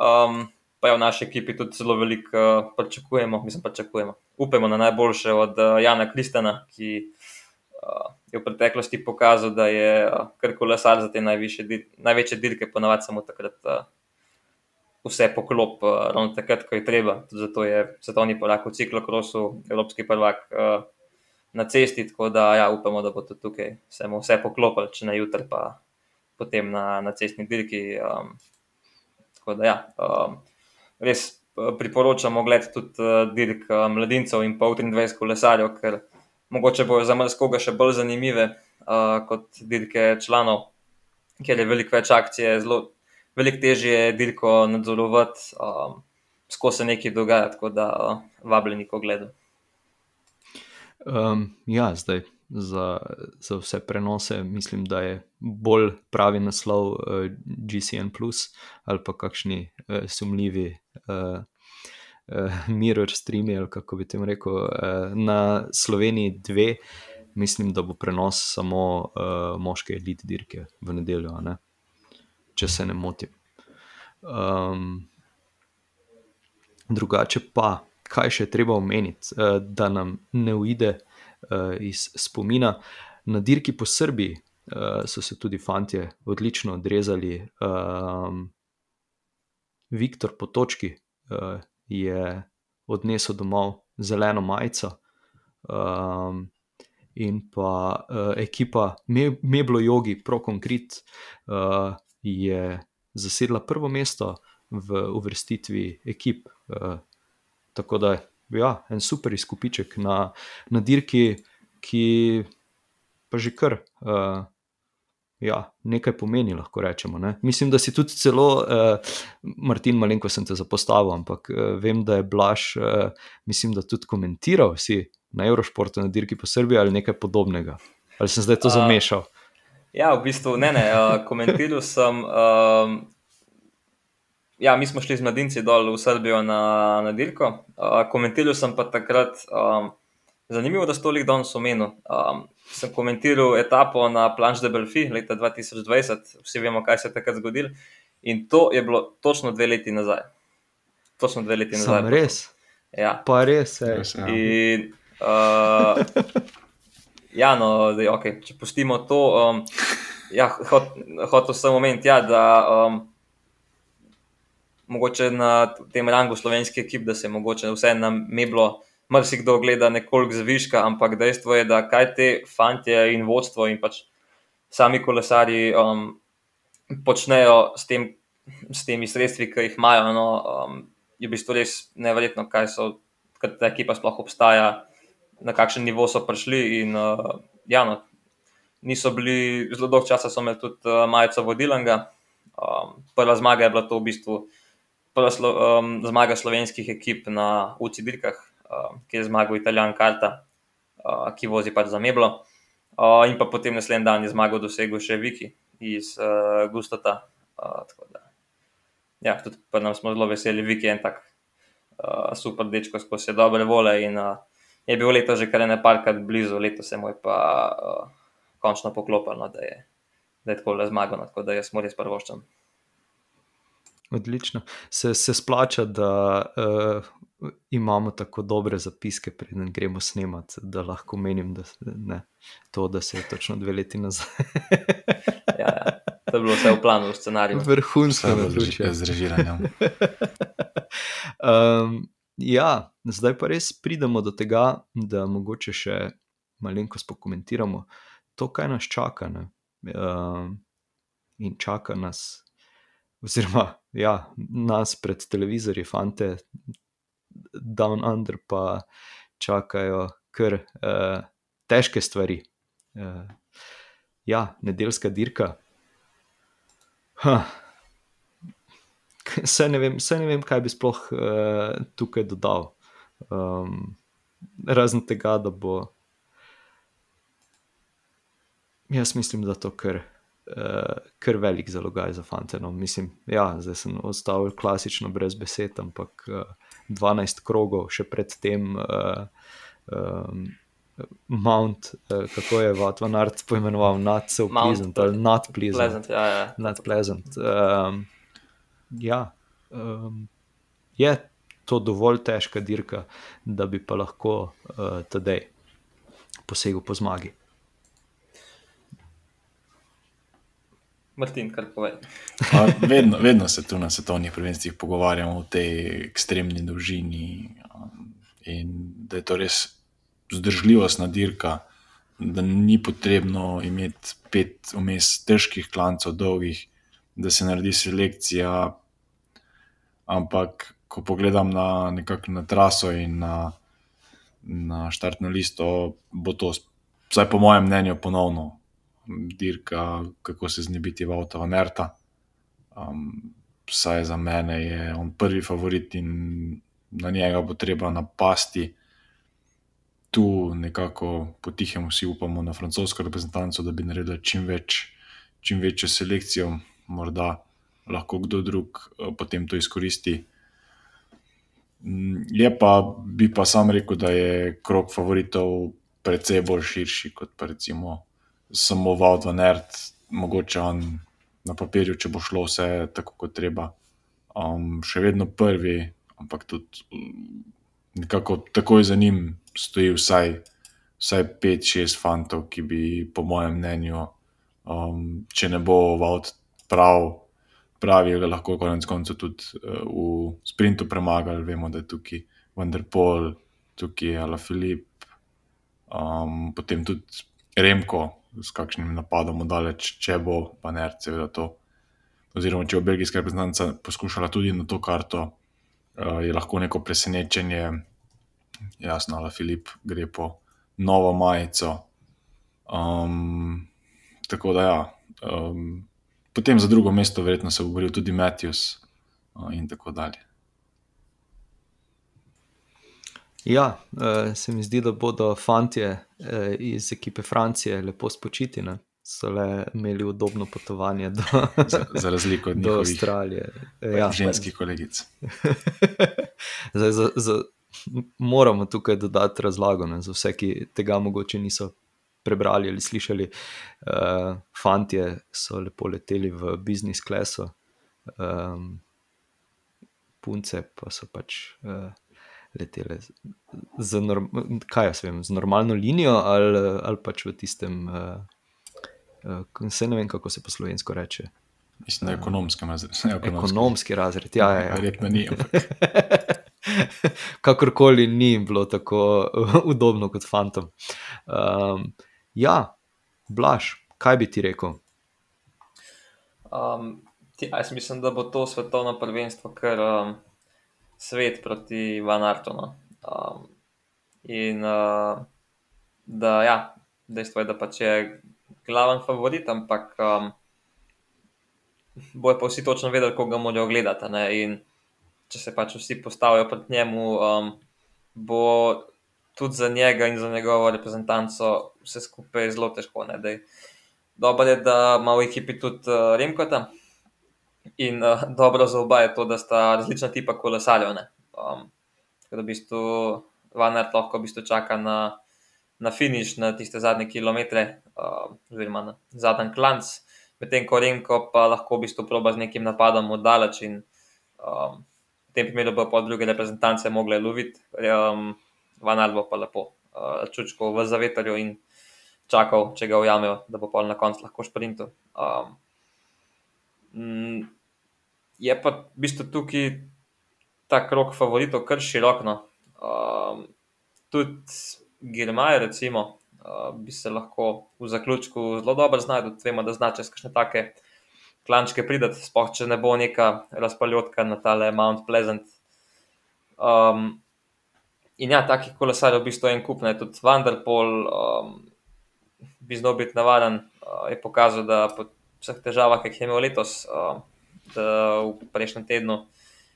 Um, pa je v naši ekipi tudi zelo veliko uh, pričakujemo, mislim, pričakujemo. Upamo na najboljše od uh, Jana Kristana, ki uh, je v preteklosti pokazal, da je kar kolesar za te največje dirke, ponavadi samo takrat. Uh, vse poklop, uh, ravno takrat, ko je treba. Tudi zato je svetovni prvak v ciklokrosu, evropski prvak na cesti. Tako da ja, upamo, da bo tudi tukaj se mu vse poklopil, če ne jutri, pa potem na, na cestni dirki. Um, tako da ja, um, res priporočamo gled tudi dirk mladincev in pa 23 kolesarjev, ker mogoče bojo za mrzkoga še bolj zanimive uh, kot dirke članov, ker je veliko več akcije, zelo veliko težje je dirko nadzorovati, um, skozi se nekaj dogaja, tako da uh, vabljeni ko gledam.
Um, ja, zdaj za, za vse prenose mislim, da je bolj pravi naslov uh, GCN, ali pa kakšni uh, sumljivi uh, mirror streami, kako bi tem rekel. Uh, na Sloveniji dve, mislim, da bo prenos samo uh, moške elite dirke v nedeljo če se ne motim. Um, drugače pa, kaj še treba omeniti, uh, da nam ne uide uh, iz spomina. Na dirki po Srbiji uh, so se tudi fanti odlično odrezali. Um, Viktor Potočki uh, je odnesel domov zeleno majico. Um, In pa uh, ekipa Meblo Jogi, ProConcrete, uh, je zasedla prvo mesto v uvrstitvi ekip. Uh, tako da je ja, en super izkupiček na, na dirki, ki pa že kar uh, ja, nekaj pomeni, lahko rečemo. Ne? Mislim, da si tudi celo, uh, Martin, malenko sem te zapostavil, ampak uh, vem, da je Blaž, uh, mislim, da tudi komentiral si na Eurošportu na dirki po Srbiji ali nekaj podobnega. Ali sem zdaj to zamešal? Uh.
Ja, v bistvu ne, ne. Uh, komentiral sem. Um, ja, mi smo šli z mladinci dol v Srbijo na, na dirko. Uh, komentiral sem pa takrat, um, zanimivo, da so toliko danes omenil. Um, sem komentiral etapo na Planche de Belfi leta 2020, vsi vemo, kaj se je takrat zgodilo. In to je bilo točno dve leti nazaj. Točno dve leti nazaj.
Sam res.
Ja.
Pa res je.
Res, ja.
In, uh, Ja, no, da, okay. če pustimo to, um, ja, hotel hot sem omeniti, ja, da um, mogoče na tem rangu slovenske ekipe, da se mogoče vse nam je bilo, marsikdo gleda nekoliko zviška, ampak dejstvo je, da kaj te fantje in vodstvo in pač sami kolesari um, počnejo s, tem, s temi sredstvi, ki jih imajo, no, um, je v bistvu res neverjetno, kaj so, kaj ta ekipa sploh obstaja na kakšen nivo so prišli. In, uh, ja, no, niso bili zelo dolgo časa, so imeli tudi uh, majico vodilnega. Um, prva zmaga je bila to v bistvu prva slo, um, zmaga slovenskih ekip na UCI dirkah, um, ki je zmagal Italijan Karta, uh, ki vozi pač za Meblo. Uh, in pa potem naslednji dan je zmagal dosegel še Viki iz uh, Gustata. Uh, ja, tudi pa nam smo zelo veseli, Viki je en tak super dečko, ko se dobre vole in je bil leto že kar nekajkrat blizu, leto se mu je pa končno poklopilo, da je, da je tako le zmagal, no, tako da jaz smo res prvoščen.
Odlično. Se, se splača, da uh, imamo tako dobre zapiske, preden gremo snemati, da lahko menim, da, ne, to, da se je točno dve leti nazaj.
ja, ja. To je bilo vse v planu, v scenariju.
Vrhunsko,
z režiranjem.
um, Ja, zdaj pa res pridemo do tega, da mogoče še malenkost pokomentiramo to, kaj nas čaka. Uh, in čaka nas, oziroma ja, nas pred televizorji, fante, down under, pa čakajo kar uh, težke stvari. Uh, ja, nedeljska dirka. Huh. Vse ne, vem, vse ne vem, kaj bi sploh uh, tukaj dodal. Um, razen tega, da bo. Jaz mislim, da to kar, uh, kar velik zalogaj za fante. No. Mislim, ja, zdaj sem ostal klasično brez besed, ampak uh, 12 krogov, še predtem uh, um, Mount, uh, kako je Vatvan Art poimenoval, Not so
Mount
pleasant ali Not pleasant.
Pleasant, ja, ja.
Not pleasant. Um, ja, um, je to dovolj težka dirka, da bi pa lahko uh, tedaj posegel po zmagi.
Martin, kar povej.
Pa Vedno, vedno se tu na svetovnih prvenstvih pogovarjamo o tej ekstremni dolžini um, in da je to res vzdržljivostna dirka, da ni potrebno imeti pet vmes težkih klancov, dolgih, da se naredi selekcija. Ampak, ko pogledam na, nekako na traso in na, na štartno listo, bo to, vsaj po mojem mnenju, ponovno dirka, kako se znebiti Vauta van Erta. Um, vsaj za mene je on prvi favorit in na njega bo treba napasti. Tu nekako potihajmo vsi upamo na francosko reprezentanco, da bi naredili čim, več, čim večjo selekcijo, morda lahko kdo drug eh, potem to izkoristi. Mm, Je pa, bi pa sam rekel, da je krok favoritov precej bolj širši kot pa recimo samo Vaud van Ert, mogoče on na papirju, če bo šlo vse tako kot treba. Um, še vedno prvi, ampak tudi mm, nekako takoj za njim stoji vsaj, vsaj 5-6 fantov, ki bi, po mojem mnenju, um, če ne bo Vaud prav, pravi, ga lahko konec koncev tudi uh, v sprintu premagali. Vemo, da je tukaj Vanderpol, tukaj je Alafilip, um, potem tudi Remko s kakšnim napadom daleč, če bo pa ne, seveda to. Oziroma, če bo belgijska reprezentanca poskušala tudi na to karto, uh, je lahko neko presenečenje. Jasno, da Filip gre po novo majico. Um, tako da, ja. Um, potem za drugo mesto, verjetno se bo boril tudi Matthews uh, in tako dalje.
Ja, uh, se mi zdi, da bodo fanti uh, iz ekipe Francije lepo spočiti. Ne? So le imeli udobno potovanje do,
Za, za razliko od
do Avstralije.
ja, ženskih kolegic.
Zdaj, za, za, moramo tukaj dodati razlago ne, za vse, ki tega mogoče niso prebrali ali slišali. Uh, fantje so lepo leteli v business classu, um, punce pa so pač. Uh, Letele z, kaj jaz vem, z normalno linijo, ali, ali pač v tistem, uh, uh, se ne vem, kako se po slovensko reče.
Mislim, da je ekonomski razred.
Ekonomski razred, ja, ja. ja.
Verjetno ni. Ampak,
Kakorkoli ni bilo tako udobno kot fantom. Um, ja, Blaž, kaj bi ti rekel?
Um, ti, jaz mislim, da bo to svetovno prvenstvo, ker um, svet proti Van Artonu. Um, in uh, da, ja, dejstvo je, da pač je glaven favorit, ampak um, bojo pa vsi točno vedeli, koga morajo gledati. Ne? In če se pač vsi postavijo proti njemu, um, bo tudi za njega in za njegovo reprezentanco vse skupaj zelo težko. ne. Dej, Dobro je, da ima v ekipi tudi uh, Remkota. In uh, dobro za oba je to, da sta različna tipa kolesarjev. Um, tako da v bistvu Vanert lahko v bistvu čaka na, na finiš, na tiste zadnje kilometre, uh, oziroma na zadnji klanc, medtem ko Remko pa lahko v bistvu proba z nekim napadom oddaleč in um, v tem primeru bo pa druge reprezentance mogle loviti, um, Vanert bo pa lepo uh, čučko v zavetarju in čakal, če ga ujamejo, da bo pa na koncu lahko šprintil. Um, Mm, je pa v bistvu tukaj ta krok favoritov kar širok. No. Um, tudi Girmaj, recimo, uh, bi se lahko v zaključku zelo dobro znašel, vemo, da znače kakšne take klančke pridati, sploh če ne bo neka razpaljotka na tale Mount Pleasant. Um, in ja, takih kolesarjev v bistvu je en kup, ne tudi Vanderpol, um, bi znal biti navaden, uh, je pokazal, da pot, vseh težavah, ki jih je imel letos, uh, da v prejšnjem tednu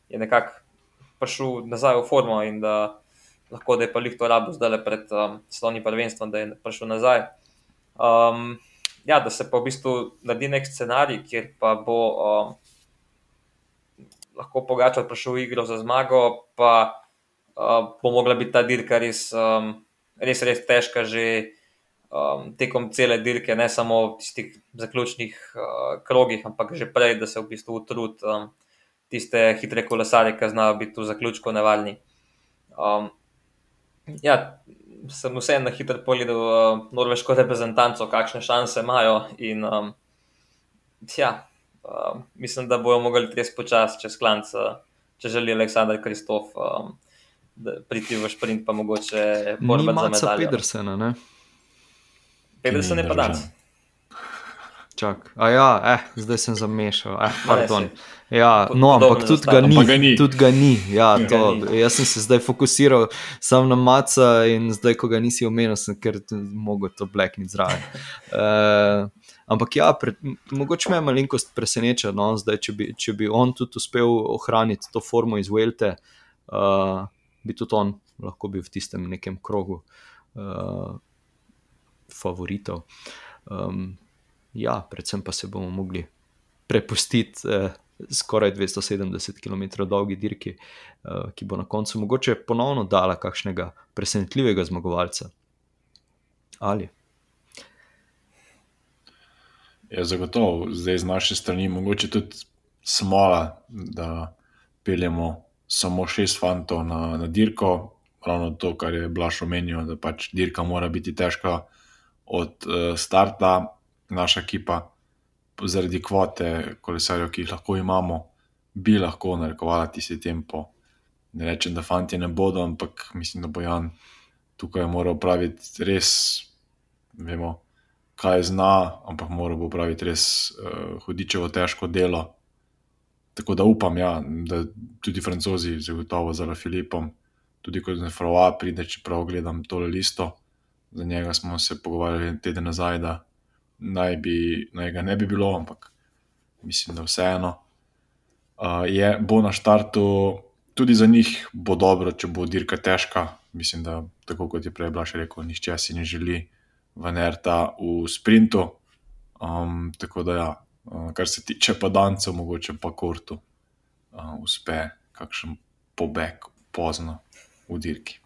je nekako prišel nazaj v formo in da lahko da je pa jih to rabo zdaj pred um, slovnim prvenstvom, da je prišel nazaj. Um, ja, da se pa v bistvu naredi nek scenarij, kjer pa bo um, lahko Pogačar prišel v igro za zmago, pa uh, bo mogla biti ta dirka res, um, res, res težka že um, tekom cele dirke, ne samo v tistih zaključnih uh, krogih, ampak že prej, da se v bistvu utrud um, tiste hitre kolesare, ki znajo biti v zaključku nevarni. Um, ja, sem vseeno na hitro pogledal uh, norveško reprezentanco, kakšne šanse imajo. In, um, ja, uh, mislim, da bojo mogli res počasi čez klanc, uh, če želi Aleksandr Kristof um, priti v sprint, pa mogoče
borbati za medalje. Pedersena, ne?
Pedersen je pa danes.
Čak, a ja, eh, zdaj sem zamešal. Eh, pardon. Ja, no, ampak tudi ga ni. Ga ni. Tudi ga ni. Ja, to, ga ni. Jaz sem se zdaj fokusiral samo na maca in zdaj, ko ga nisi omenil, sem ker mogo to blekniti zraven. Uh, ampak ja, pre, mogoče me malenkost preseneča, no, zdaj, če, bi, če bi on tudi uspel ohraniti to formo iz Welte, uh, bi tudi on lahko bil v tistem nekem krogu uh, favoritov. Um, ja, predvsem pa se bomo mogli prepustiti eh, skoraj 270 km dolgi dirki, eh, ki bo na koncu mogoče ponovno dala kakšnega presenetljivega zmagovalca. Ali?
Ja, zagotovo, zdaj z naše strani, mogoče tudi smola, da peljemo samo šest fantov na, na dirko. Ravno to, kar je Blaž omenil, da pač dirka mora biti težka od uh, starta, naša ekipa, zaradi kvote kolesarjev, ki jih lahko imamo, bi lahko narekovala tisti tempo. Ne rečem, da fanti ne bodo, ampak mislim, da bo Jan tukaj moral praviti res, vemo, kaj zna, ampak moral bo praviti res uh, hudičevo težko delo. Tako da upam, ja, da tudi francozi, zagotovo za Filipom, tudi kot za Froa, pride, čeprav gledam tole listo. Za njega smo se pogovarjali teden nazaj, da naj, bi, naj ga ne bi bilo, ampak mislim, da vseeno. Uh, je, bo na štartu tudi za njih bo dobro, če bo dirka težka. Mislim, da tako kot je prej Blaž rekel, nihče si ne želi venerta v sprintu. Um, tako da, ja, uh, kar se tiče pa dancev, mogoče pa kortu, uh, uspe kakšen pobeg pozno v dirki.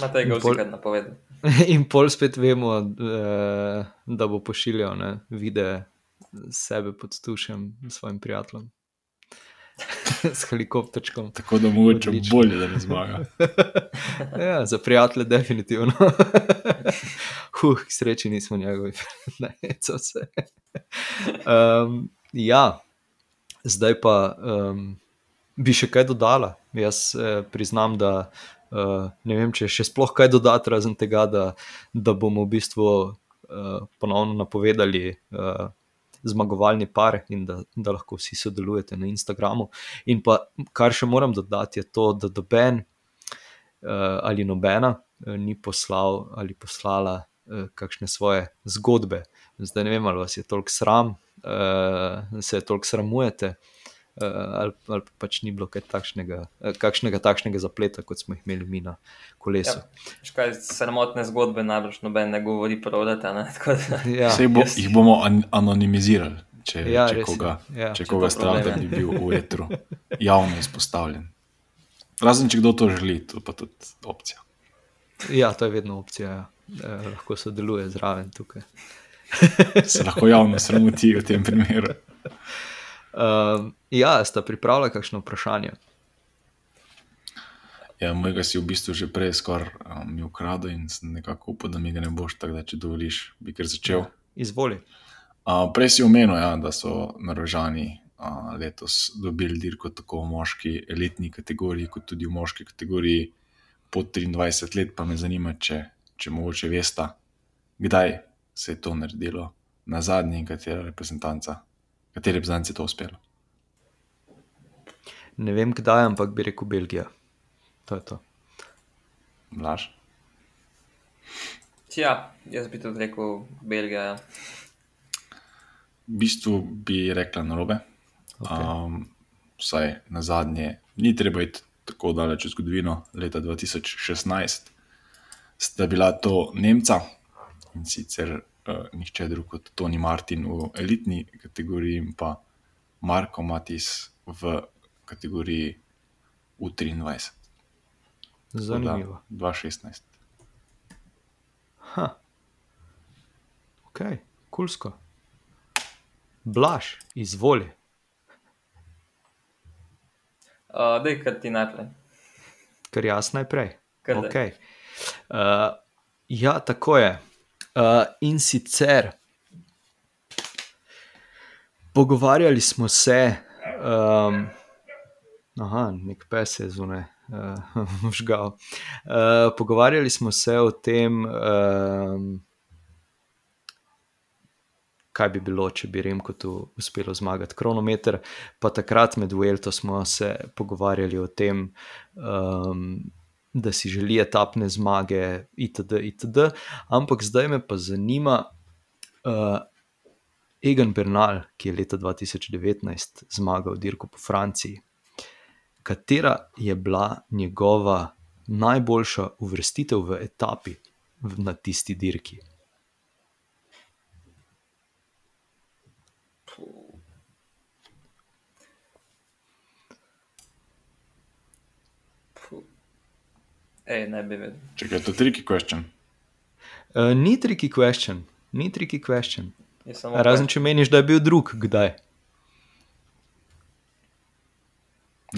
Na tega vsi kaj napovedali.
In pol spet vemo, eh, da bo pošiljal ne, videe sebe pod tušem s svojim prijateljem. S helikopterčkom.
Tako da mu je bolje, da ne zmaga.
ja, za prijatelje, definitivno. Huh, sreči nismo njegovi, ne, co se. Um, ja, zdaj pa um, bi še kaj dodala. Jaz eh, priznam, da Uh, ne vem, če še sploh kaj dodati, razen tega, da, da bomo v bistvu uh, ponovno napovedali uh, zmagovalni par in da, da lahko vsi sodelujete na Instagramu. In pa kar še moram dodati, je to, da doben uh, ali nobena uh, ni poslal ali poslala uh, kakšne svoje zgodbe. Zdaj ne vem, ali vas je toliko sram, uh, da se toliko sramujete. Eh, ali, ali pač ni bilo takšnega, eh, kakšnega takšnega zapleta, kot smo jih imeli mi na kolesu.
Ja, Sramotne zgodbe najbrž noben ne govori prav, da te ne.
Ja, bo, jih bomo an anonimizirali, če, ja, če koga, ja. če če koga strah, da bi bil v etru javno izpostavljen. Razen če kdo to želi, to pa tudi opcija.
Ja, to je vedno opcija, ja. eh, lahko sodeluje zraven tukaj.
Se lahko javno sramoti v tem primeru.
Uh, ja, sta pripravljena kakšno vprašanje?
Ja, mojega si v bistvu že prej skoraj um, ukradel in nekako upam, da mi ga ne boš, tako da če dovoliš, bi kar začel. Ja,
izvoli.
Uh, prej si omenil, ja, da so narožani uh, letos dobili dirko tako v moški elitni kategoriji, kot tudi v moški kategoriji pod 23 let. Pa me zanima, če, če mogoče veste, kdaj se je to naredilo na zadnji katera reprezentanca Kateri reprezentanci je to uspelo?
Ne vem, kdaj, ampak bi rekel Belgija. To je to.
Mlaž.
Ja, jaz bi tudi rekel Belgija. Ja.
v bistvu bi rekla narobe.
Okay.
Um, vsaj na zadnje, ni treba iti tako daleč v zgodovino. Leta 2016 sta bila to Nemca in sicer nihče drug kot Toni Martin v elitni kategoriji in pa Marko Matis v kategoriji U23.
Zanimivo.
2016.
Ha. Ok, kulsko. Blaž, izvoli.
Uh, Dej, kar ti najprej.
Ker jaz najprej.
Kar.
Okay. Uh, ja, tako je. Uh, in sicer pogovarjali smo se, um, aha, nek pes je zunaj. Uh. Uh, pogovarjali smo se o tem, um, kaj bi bilo, če bi Remkotu uspelo zmagati kronometer. Pa takrat med Vuelto smo se pogovarjali o tem, um, da si želi etapne zmage, itd. itd. Ampak zdaj me pa zanima, uh, Egan Bernal, ki je leta 2019 zmagal dirko po Franciji. Katera je bila njegova najboljša uvrstitev v etapi na tisti dirki?
Ej, ne bi vedel.
Če je to tricky question.
Uh, ni tricky question, ni tricky question.
Je samo
Razen če meniš, da je bil drug, kdaj.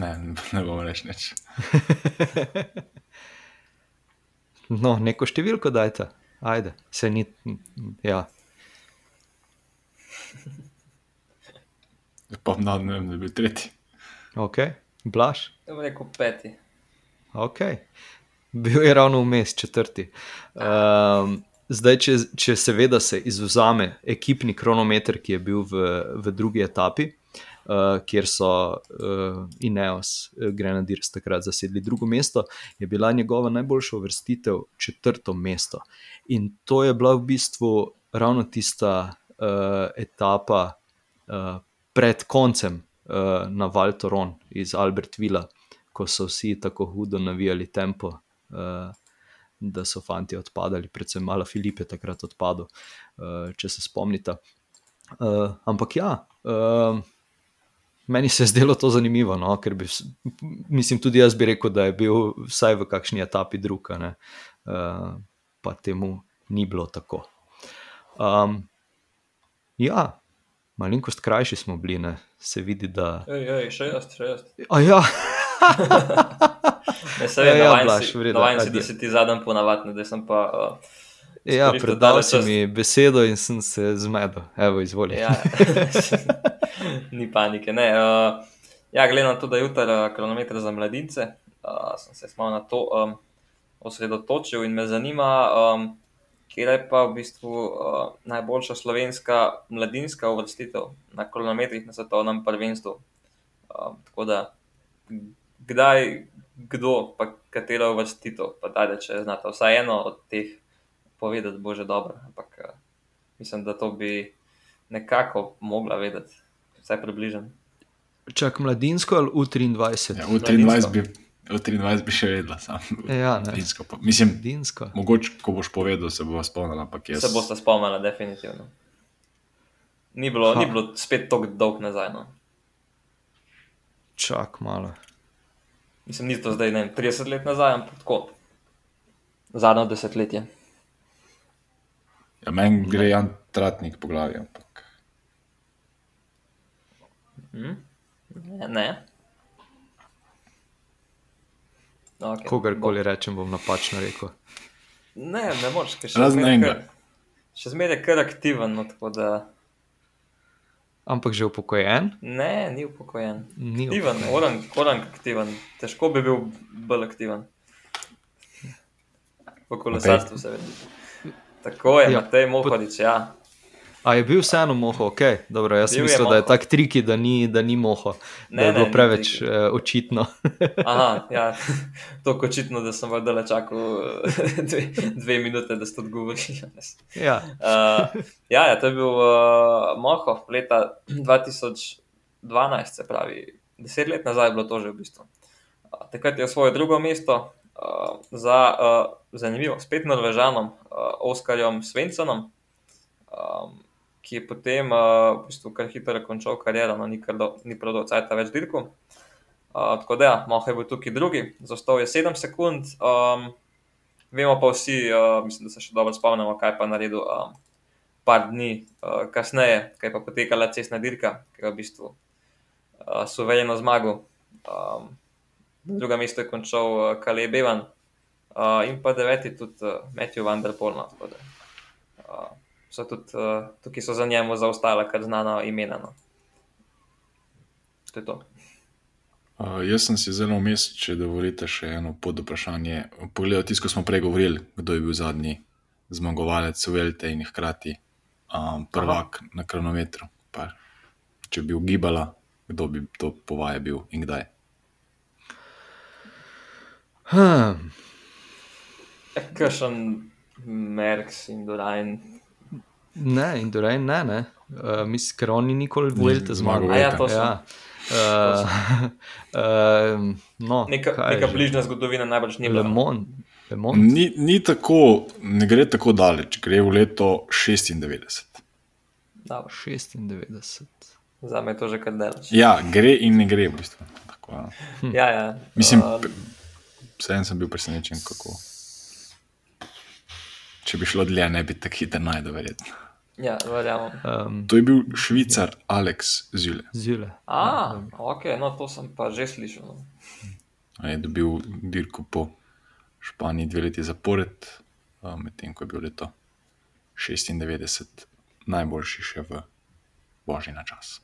Ne, ne bom reč nič.
No, neko številko dajte, ajde, se ni. Ja.
Pa na ne vem, da bi bil tretji.
Ok, blaš,
Ja rekel peti.
ok. Bil je ravno vmes, četrti. Um, zdaj, če, če seveda se izuzame ekipni kronometer, ki je bil v, v drugi etapi, uh, kjer so uh, Ineos, uh, Grenadiers takrat zasedli drugo mesto, je bila njegova najboljša uvrstitev četrto mesto. In to je bila v bistvu ravno tista uh, etapa uh, pred koncem uh, na Valtoron iz Albertvilla, ko so vsi tako hudo navijali tempo, uh, da so fanti odpadali, predvsem malo Filip je takrat odpadel, uh, če se spomnite. Uh, ampak ja. Uh, Meni se je zdelo to zanimivo, no? ker bi, mislim, tudi jaz bi rekel, da je bil vsaj v kakšni etapi druga, uh, pa temu ni bilo tako. Um, ja, malenkost krajši smo bili, ne? se vidi, da.
Ej, ej, še jaz, še jaz.
A ja,
Ne, se
Ja,
vem,
ja,
navajen
Blaž,
si,
v redu,
navajen si,
ajde.
da si ti zadnji ponavadi, da sem pa. Uh,
ja predal si
čas.
mi besedo in sem se zmedel. Evo, izvoli.
Ja, ni panike. Ne, uh, ja, glede na to, da je jutri uh, kronometer za mladince, uh, sem se malo na to um, osredotočil in me zanima, um, kje je pa v bistvu uh, najboljša slovenska mladinska uvrstitev na kronometrih na svetovnem prvenstvu. Um, tako da, kdaj, kdo, pa katera uvrstitev, pa da če znate vsaj eno od teh povedati, bo že dobro. Ampak uh, mislim, da to bi nekako mogla vedeti, vsaj približno.
Čak mladinsko ali U23?
Ja, v 23 bi, v 23 bi še vedela, sam.
Ja, ne.
Mladinsko pa- Mislim,
Mladinsko.
mogoče, ko boš povedal, se bo spomnila, jaz.
Se boste spomnili, definitivno. Ni bilo,
Ha.
ni bilo spet tako dolg nazaj. No.
Čak malo.
Mislim, ni to zdaj ne, vem, 30 let nazaj, ampak tako. Zadnjo desetletje.
Ja, meni gre Jan Tratnik po glavi, ampak
Hm? Ne. ne. Okay,
Kogarkoli rečem, bom napačno rekel.
Ne, ne moreš, ker še zmeraj je kar aktiven, no, tako da
Ampak že upokojen?
ne, ni upokojen.
Ni
Aktiven, orang, orang aktiven. Težko bi bil bolj aktiven. V kolesarstvu, seveda. Tako je,
Ja,
ja, Matej Mohodič, ja.
A je bil vseeno moho, ok, dobro, jaz
Bil je
mislim, da je
moho.
tak triki, da ni, da ni moho, da
Ne,
je
ne,
bilo preveč uh, očitno.
Aha, ja, tako očitno, da sem vedela čakal eh, dve, dve minute, da ste odgovorili.
ja.
Uh, ja, ja, to je bil uh, Moho leta 2012, se pravi, deset let nazaj je bilo to že v bistvu. Uh, takrat je svoje drugo mesto uh, za uh, zanimivo, spet Norvežanom, uh, Oskarjem Svensonom, um, ki je potem uh, v bistvu kar hitro končal kariero, no ni, do, ni prav do cajta več dirkal. Uh, tako da, ja, Moho je bil tukaj drugi, zastal je 7 sekund. Um, vemo pa vsi, uh, mislim, da se še dobro spomnimo, kaj pa naredil um, par dni uh, kasneje, kaj pa potekala cestna dirka, ki je v bistvu uh, suvereno zmagal. Um, na drugem mestu je končal uh, Kaleb Evan uh, in pa deveti tudi uh, Matthew Van Der Poel. no, Uh, so tudi, uh, tukaj so za njemu zaostala kar znana imena. No. To je to.
Uh, jaz sem si zelo vmes, če dovolite še eno pod vprašanje. Pogledal tisto, ko smo prej govorili, kdo je bil zadnji zmagovalec Velte in hkrati um, prvak Aha. na kronometru. Pa, če bi ugibala, kdo bi to povaje bil in kdaj.
Hm.
Kršen Merks in Dorajn.
Ne, in torej ne, ne. Uh, mislim, ker oni nikoli Vuelte
zmagal
zmagali.
A ja, to so.
Ja. Uh, uh, no,
Neka,
je
neka bližnja zgodovina najbrž ni bila.
Ni, ni tako, ne gre tako daleč, gre v leto 96.
Dobro,
96.
Za me je to že kar daleč.
Ja, gre in ne gre, v bistvu. Tako, ja.
ja, ja.
Mislim,
Um,
Vseeno sem bil presenečen, kako. Če bi šlo dlje, ne bi tako hitro najdel, verjetno.
Ja, verjamem.
Um,
To je bil švicar Alex Zule.
Zile.
A, ok, no to sem pa že slišal. No.
Je dobil dirko po Španiji dve leti zapored, a, medtem ko je bil leto 96 najboljši še v Božji na čas.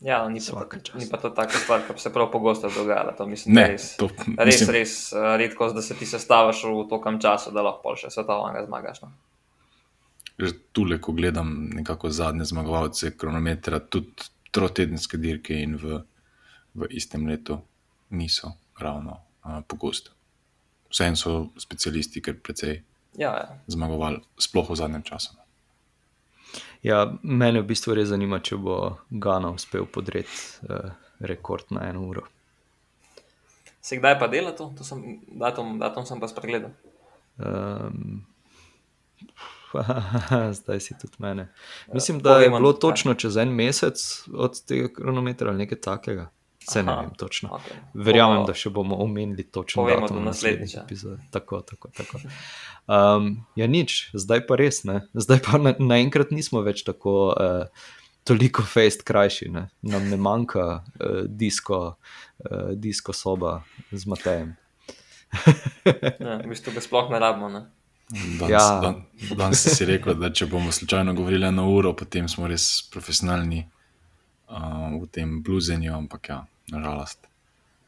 Ja, no, ni, pa ni pa to taka stvar, ki se prav pogosto dogajala. To mislim,
Ne,
res,
to
res,
mislim-
res uh, redko, da se ti sestavaš v tokem času, da lahko pol še svetovnega zmagaš. No.
Že tule, ko gledam nekako zadnje zmagovalce kronometra, tudi trotedenske dirke in v, v istem letu niso ravno a, pogoste. Vseeno so specialisti, ker precej
Ja, ja.
zmagovali, sploh v zadnjem času.
Ja, mene v bistvu res zanima, če bo Gana uspel podreti uh, rekord na eno uro.
Se kdaj pa dela to? to sem, datum, datum sem pa spregledal.
Um, zdaj si tudi mene. Mislim, da je
povem vam,
bilo točno čez en mesec od tega kronometra ali nekaj takega. Se ne vem točno.
okej.
Verjamem, da še bomo omenili točno
povemo
datum
naslednjič.
Tako, tako, tako. Um, ja, nič, zdaj pa res ne. Zdaj pa na- naenkrat nismo več tako. Uh, Toliko fejst krajši, ne? nam ne manjka uh, disko, uh, disko soba z Matejem.
Ja, v bistvu ga sploh ne rabimo. Ne?
Danes,
Ja.
dan, danes si rekel, da če bomo slučajno govorili na uro, potem smo res profesionalni uh, v tem bluzenju, ampak ja, nažalost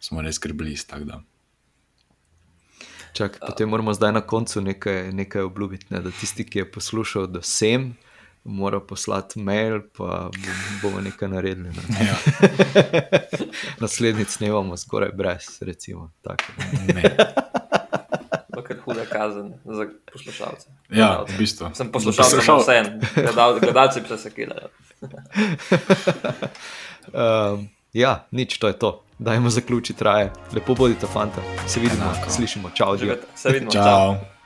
smo res skrbeli.
Čak, potem moramo zdaj na koncu nekaj, nekaj obljubiti, ne? da tisti, ki je poslušal do sem, mora poslati mail, pa bom- bomo nekaj naredili. Ne?
Ja,
Naslednjič snemamo skoraj brez, recimo. tako.
ne.
Kar huda kazen za poslušalce.
ja, v bistvu.
Sem poslušal, vse gledal, gledalci pa se kidajo.
Um, ja, nič, to je to. Dajmo zaključiti raje. Lepo bodite, fanta. Se vidimo,
Enako.
slišimo. Čau, živijo.
Se vidimo. čau.
Čau.